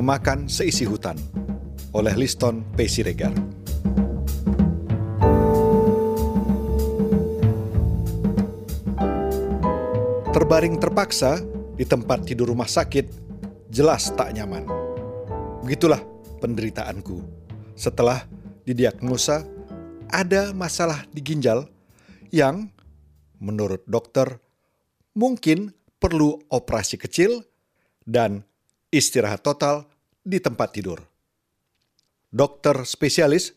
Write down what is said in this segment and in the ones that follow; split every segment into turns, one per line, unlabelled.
memakan seisi hutan oleh Liston P. Siregar. Terbaring terpaksa di tempat tidur rumah sakit, jelas tak nyaman. Begitulah penderitaanku. Setelah didiagnosa ada masalah di ginjal yang menurut dokter mungkin perlu operasi kecil dan istirahat total di tempat tidur. Dokter spesialis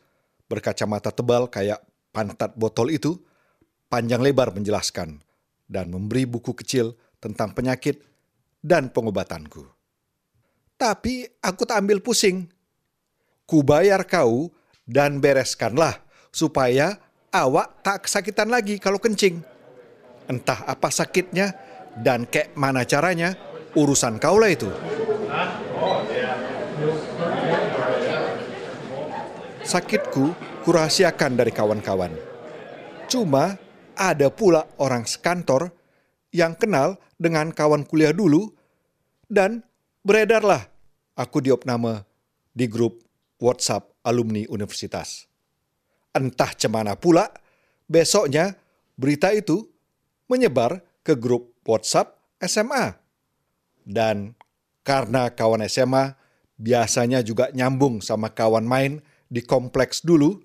berkacamata tebal kayak pantat botol itu panjang lebar menjelaskan dan memberi buku kecil tentang penyakit dan pengobatanku. Tapi aku tak ambil pusing. Kubayar kau dan bereskanlah supaya awak tak kesakitan lagi kalau kencing. Entah apa sakitnya dan kayak mana caranya, urusan kau lah itu. Sakitku kurahasiakan dari kawan-kawan. Cuma ada pula orang sekantor yang kenal dengan kawan kuliah dulu dan beredarlah aku diopname di grup WhatsApp alumni universitas. Entah cemana pula, besoknya berita itu menyebar ke grup WhatsApp SMA. Dan karena kawan SMA biasanya juga nyambung sama kawan main di kompleks dulu,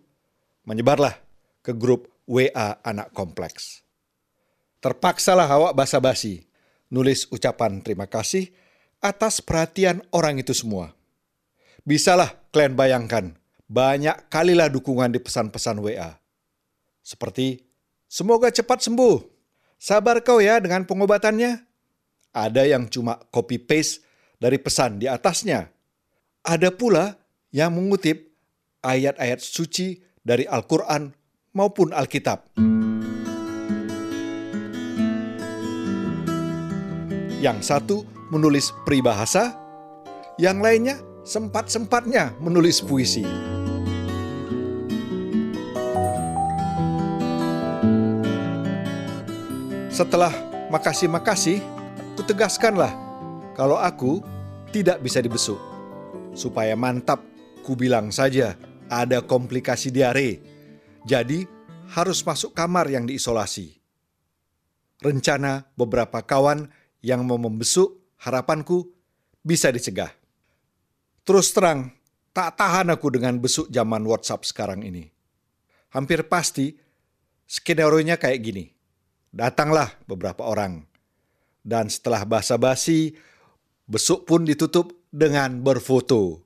menyebarlah ke grup WA anak kompleks. Terpaksalah awak basa-basi, nulis ucapan terima kasih atas perhatian orang itu semua. Bisalah kalian bayangkan, banyak kalilah dukungan di pesan-pesan WA. Seperti, semoga cepat sembuh, sabar kau ya dengan pengobatannya. Ada yang cuma copy-paste dari pesan di atasnya. Ada pula yang mengutip ayat-ayat suci dari Al-Quran maupun Alkitab. Yang satu menulis peribahasa, yang lainnya sempat-sempatnya menulis puisi. Setelah makasih-makasih, kutegaskanlah kalau aku tidak bisa dibesuk. Supaya mantap, ku bilang saja ada komplikasi diare. Jadi harus masuk kamar yang diisolasi. Rencana beberapa kawan yang mau membesuk harapanku bisa dicegah. Terus terang, tak tahan aku dengan besuk zaman WhatsApp sekarang ini. Hampir pasti skenario-nya kayak gini. Datanglah beberapa orang. Dan setelah basa-basi, besuk pun ditutup dengan berfoto.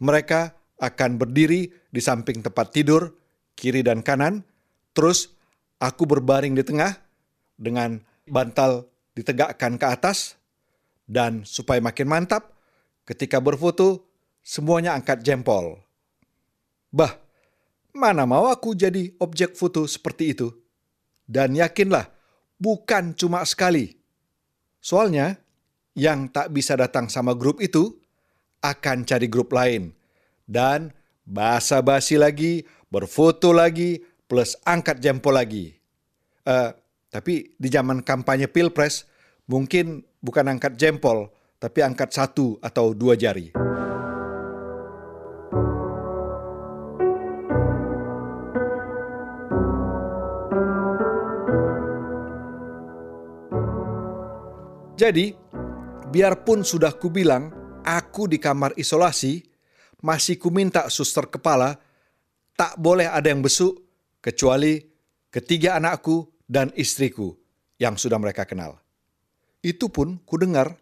Mereka akan berdiri di samping tempat tidur, kiri dan kanan, terus aku berbaring di tengah dengan bantal ditegakkan ke atas, dan supaya makin mantap, ketika berfoto, semuanya angkat jempol. Bah, mana mau aku jadi objek foto seperti itu? Dan yakinlah, bukan cuma sekali. Soalnya, yang tak bisa datang sama grup itu akan cari grup lain dan basa-basi lagi, berfoto lagi, plus angkat jempol lagi. Uh, tapi di zaman kampanye pilpres mungkin bukan angkat jempol, tapi angkat satu atau dua jari. Jadi, biarpun sudah kubilang aku di kamar isolasi, masih kuminta suster kepala, tak boleh ada yang besuk kecuali ketiga anakku dan istriku yang sudah mereka kenal. Itu pun kudengar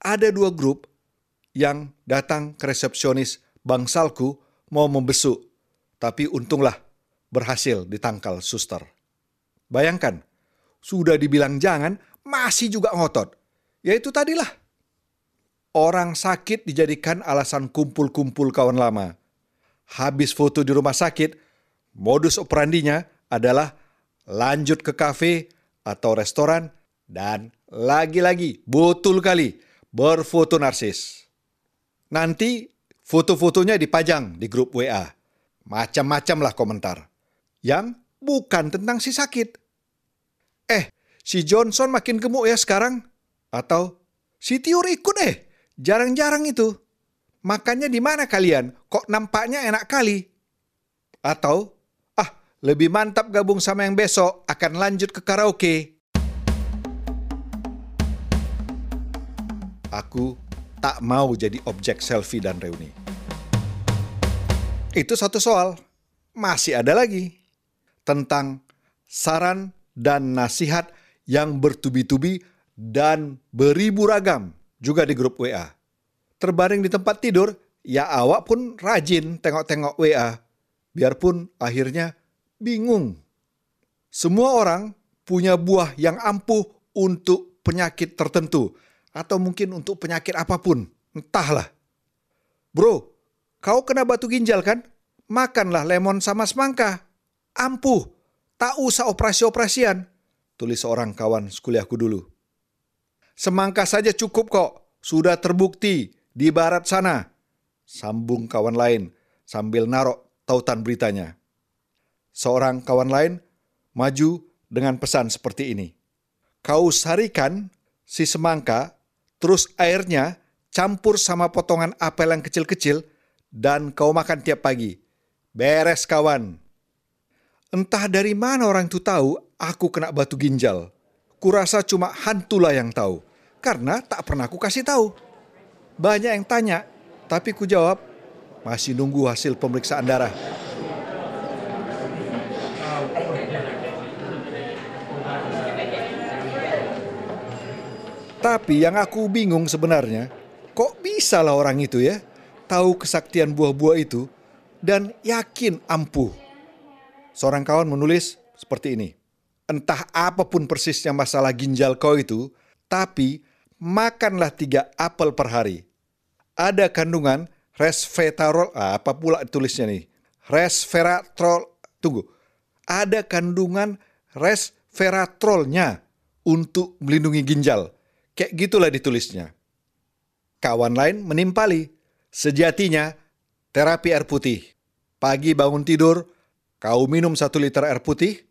ada dua grup yang datang ke resepsionis bangsalku mau membesuk, tapi untunglah berhasil ditangkal suster. Bayangkan, sudah dibilang jangan, masih juga ngotot. Ya itu tadilah orang sakit dijadikan alasan kumpul-kumpul kawan lama. Habis foto di rumah sakit, modus operandinya adalah lanjut ke kafe atau restoran dan lagi-lagi betul kali berfoto narsis. Nanti foto-fotonya dipajang di grup WA. Macam-macam lah komentar. Yang bukan tentang si sakit. Eh, si Johnson makin gemuk ya sekarang? Atau si Tiur ikut eh? Jarang-jarang itu. makannya di mana kalian? Kok nampaknya enak kali? Atau, ah, lebih mantap gabung sama yang besok akan lanjut ke karaoke. Aku tak mau jadi objek selfie dan reuni. Itu satu soal. Masih ada lagi tentang saran dan nasihat yang bertubi-tubi dan beribu ragam juga di grup WA. Terbaring di tempat tidur, ya awak pun rajin tengok-tengok WA. Biarpun akhirnya bingung. Semua orang punya buah yang ampuh untuk penyakit tertentu atau mungkin untuk penyakit apa pun, entahlah. Bro, kau kena batu ginjal kan? Makanlah lemon sama semangka. Ampuh, tak usah operasi-operasian, tulis seorang kawan sekuliahku dulu. Semangka saja cukup kok, sudah terbukti di barat sana. Sambung kawan lain sambil narok tautan beritanya. Seorang kawan lain maju dengan pesan seperti ini. Kau sarikan si semangka terus airnya campur sama potongan apel yang kecil-kecil, dan kau makan tiap pagi. Beres kawan. Entah dari mana orang itu tahu aku kena batu ginjal. Kurasa cuma hantulah yang tahu, karena tak pernah aku kasih tahu. Banyak yang tanya, tapi ku jawab, masih nunggu hasil pemeriksaan darah. Tapi yang aku bingung sebenarnya, kok bisa lah orang itu ya tahu kesaktian buah-buah itu dan yakin ampuh. Seorang kawan menulis seperti ini. Entah apa pun persisnya masalah ginjal kau itu, tapi makanlah tiga apel per hari. Ada kandungan resveratrol, ah, apa pula tulisnya nih? Resveratrol, tunggu. Ada kandungan resveratrolnya untuk melindungi ginjal. Kayak gitulah ditulisnya. Kawan lain menimpali, sejatinya terapi air putih. Pagi bangun tidur, kau minum satu liter air putih,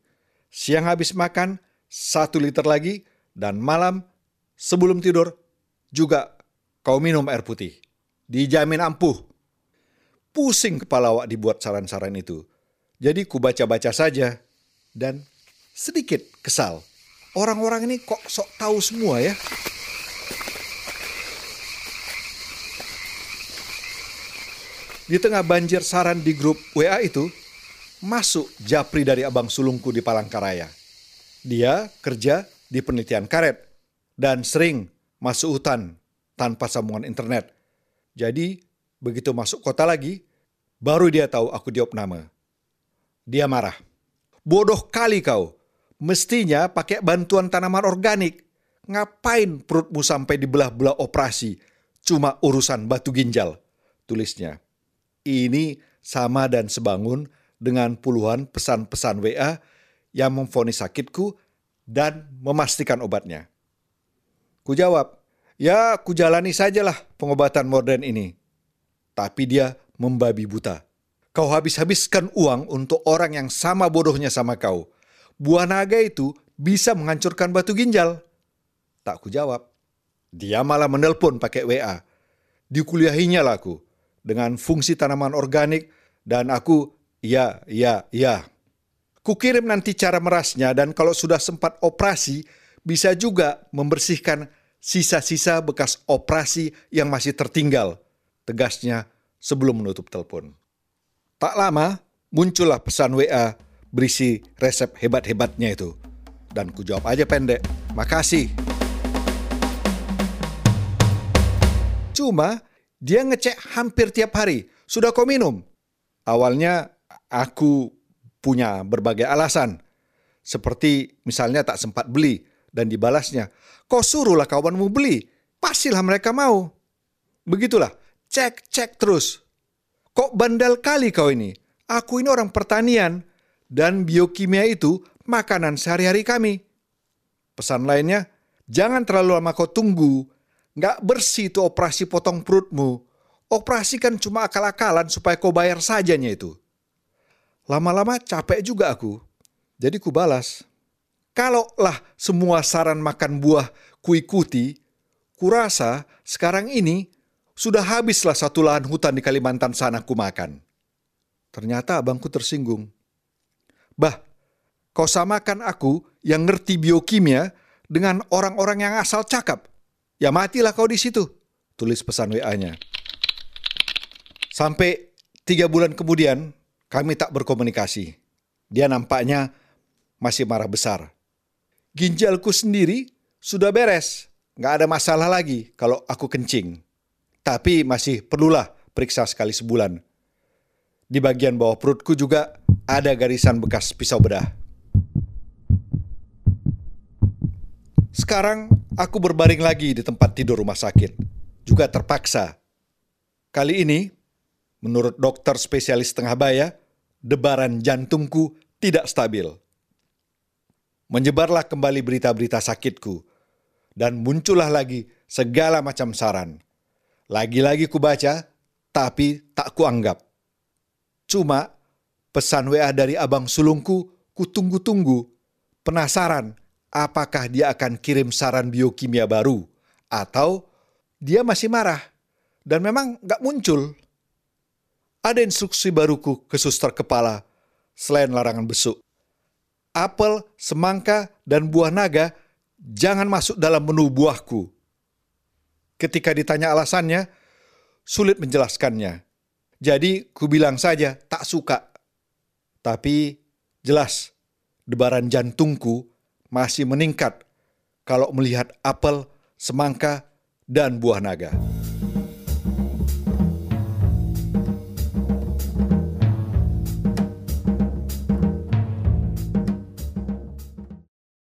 siang habis makan satu liter lagi, dan malam sebelum tidur juga kau minum air putih. Dijamin ampuh. Pusing kepala awak dibuat saran-saran itu. Jadi ku baca-baca saja dan sedikit kesal. Orang-orang ini kok sok tahu semua ya. Di tengah banjir saran di grup WA itu, masuk Japri dari abang sulungku di Palangkaraya. Dia kerja di penelitian karet dan sering masuk hutan tanpa sambungan internet. Jadi, begitu masuk kota lagi, baru dia tahu aku diopname. Dia marah. Bodoh kali kau. Mestinya pakai bantuan tanaman organik. Ngapain perutmu sampai dibelah-belah operasi? Cuma urusan batu ginjal, tulisnya. Ini sama dan sebangun dengan puluhan pesan-pesan WA yang memfonis sakitku dan memastikan obatnya. Ku jawab, ya ku jalani sajalah pengobatan modern ini. Tapi dia membabi buta. Kau habis-habiskan uang untuk orang yang sama bodohnya sama kau. Buah naga itu bisa menghancurkan batu ginjal. Tak ku jawab. Dia malah menelpon pakai WA. Dikuliahinya lah aku dengan fungsi tanaman organik dan aku ya ya ya. Kukirim nanti cara merasnya dan kalau sudah sempat operasi bisa juga membersihkan sisa-sisa bekas operasi yang masih tertinggal. Tegasnya sebelum menutup telepon. Tak lama muncullah pesan WA berisi resep hebat-hebatnya itu. Dan ku jawab aja pendek, makasih. Cuma dia ngecek hampir tiap hari. Sudah kau minum? Awalnya aku punya berbagai alasan. Seperti misalnya tak sempat beli dan dibalasnya. Kau suruhlah kawanmu beli. Pastilah mereka mau. Begitulah. Cek, cek terus. Kok bandel kali kau ini? Aku ini orang pertanian dan biokimia itu makanan sehari-hari kami. Pesan lainnya, jangan terlalu lama kau tunggu Nggak bersih itu operasi potong perutmu. Operasi kan cuma akal-akalan supaya kau bayar sajanya itu. Lama-lama capek juga aku. Jadi ku balas. Kalaulah semua saran makan buah kuikuti, kurasa sekarang ini sudah habislah satu lahan hutan di Kalimantan sana ku makan. Ternyata abangku tersinggung. Bah, kau samakan aku yang ngerti biokimia dengan orang-orang yang asal cakap. Ya matilah kau di situ, tulis pesan WA-nya. Sampai tiga bulan kemudian, kami tak berkomunikasi. Dia nampaknya masih marah besar. Ginjalku sendiri sudah beres, nggak ada masalah lagi kalau aku kencing. Tapi masih perlulah periksa sekali sebulan. Di bagian bawah perutku juga ada garisan bekas pisau bedah. Sekarang aku berbaring lagi di tempat tidur rumah sakit. Juga terpaksa. Kali ini, menurut dokter spesialis tengah baya, debaran jantungku tidak stabil menyebarlah kembali berita-berita sakitku, dan muncullah lagi segala macam saran. Lagi-lagi kubaca, tapi tak kuanggap. Cuma pesan WA dari abang sulungku kutunggu-tunggu, penasaran apakah dia akan kirim saran biokimia baru, atau dia masih marah, dan memang gak muncul. Ada instruksi baruku ke suster kepala, selain larangan besuk apel, semangka, dan buah naga jangan masuk dalam menu buahku. Ketika ditanya alasannya, sulit menjelaskannya. Jadi ku bilang saja tak suka. Tapi jelas debaran jantungku masih meningkat kalau melihat apel, semangka, dan buah naga.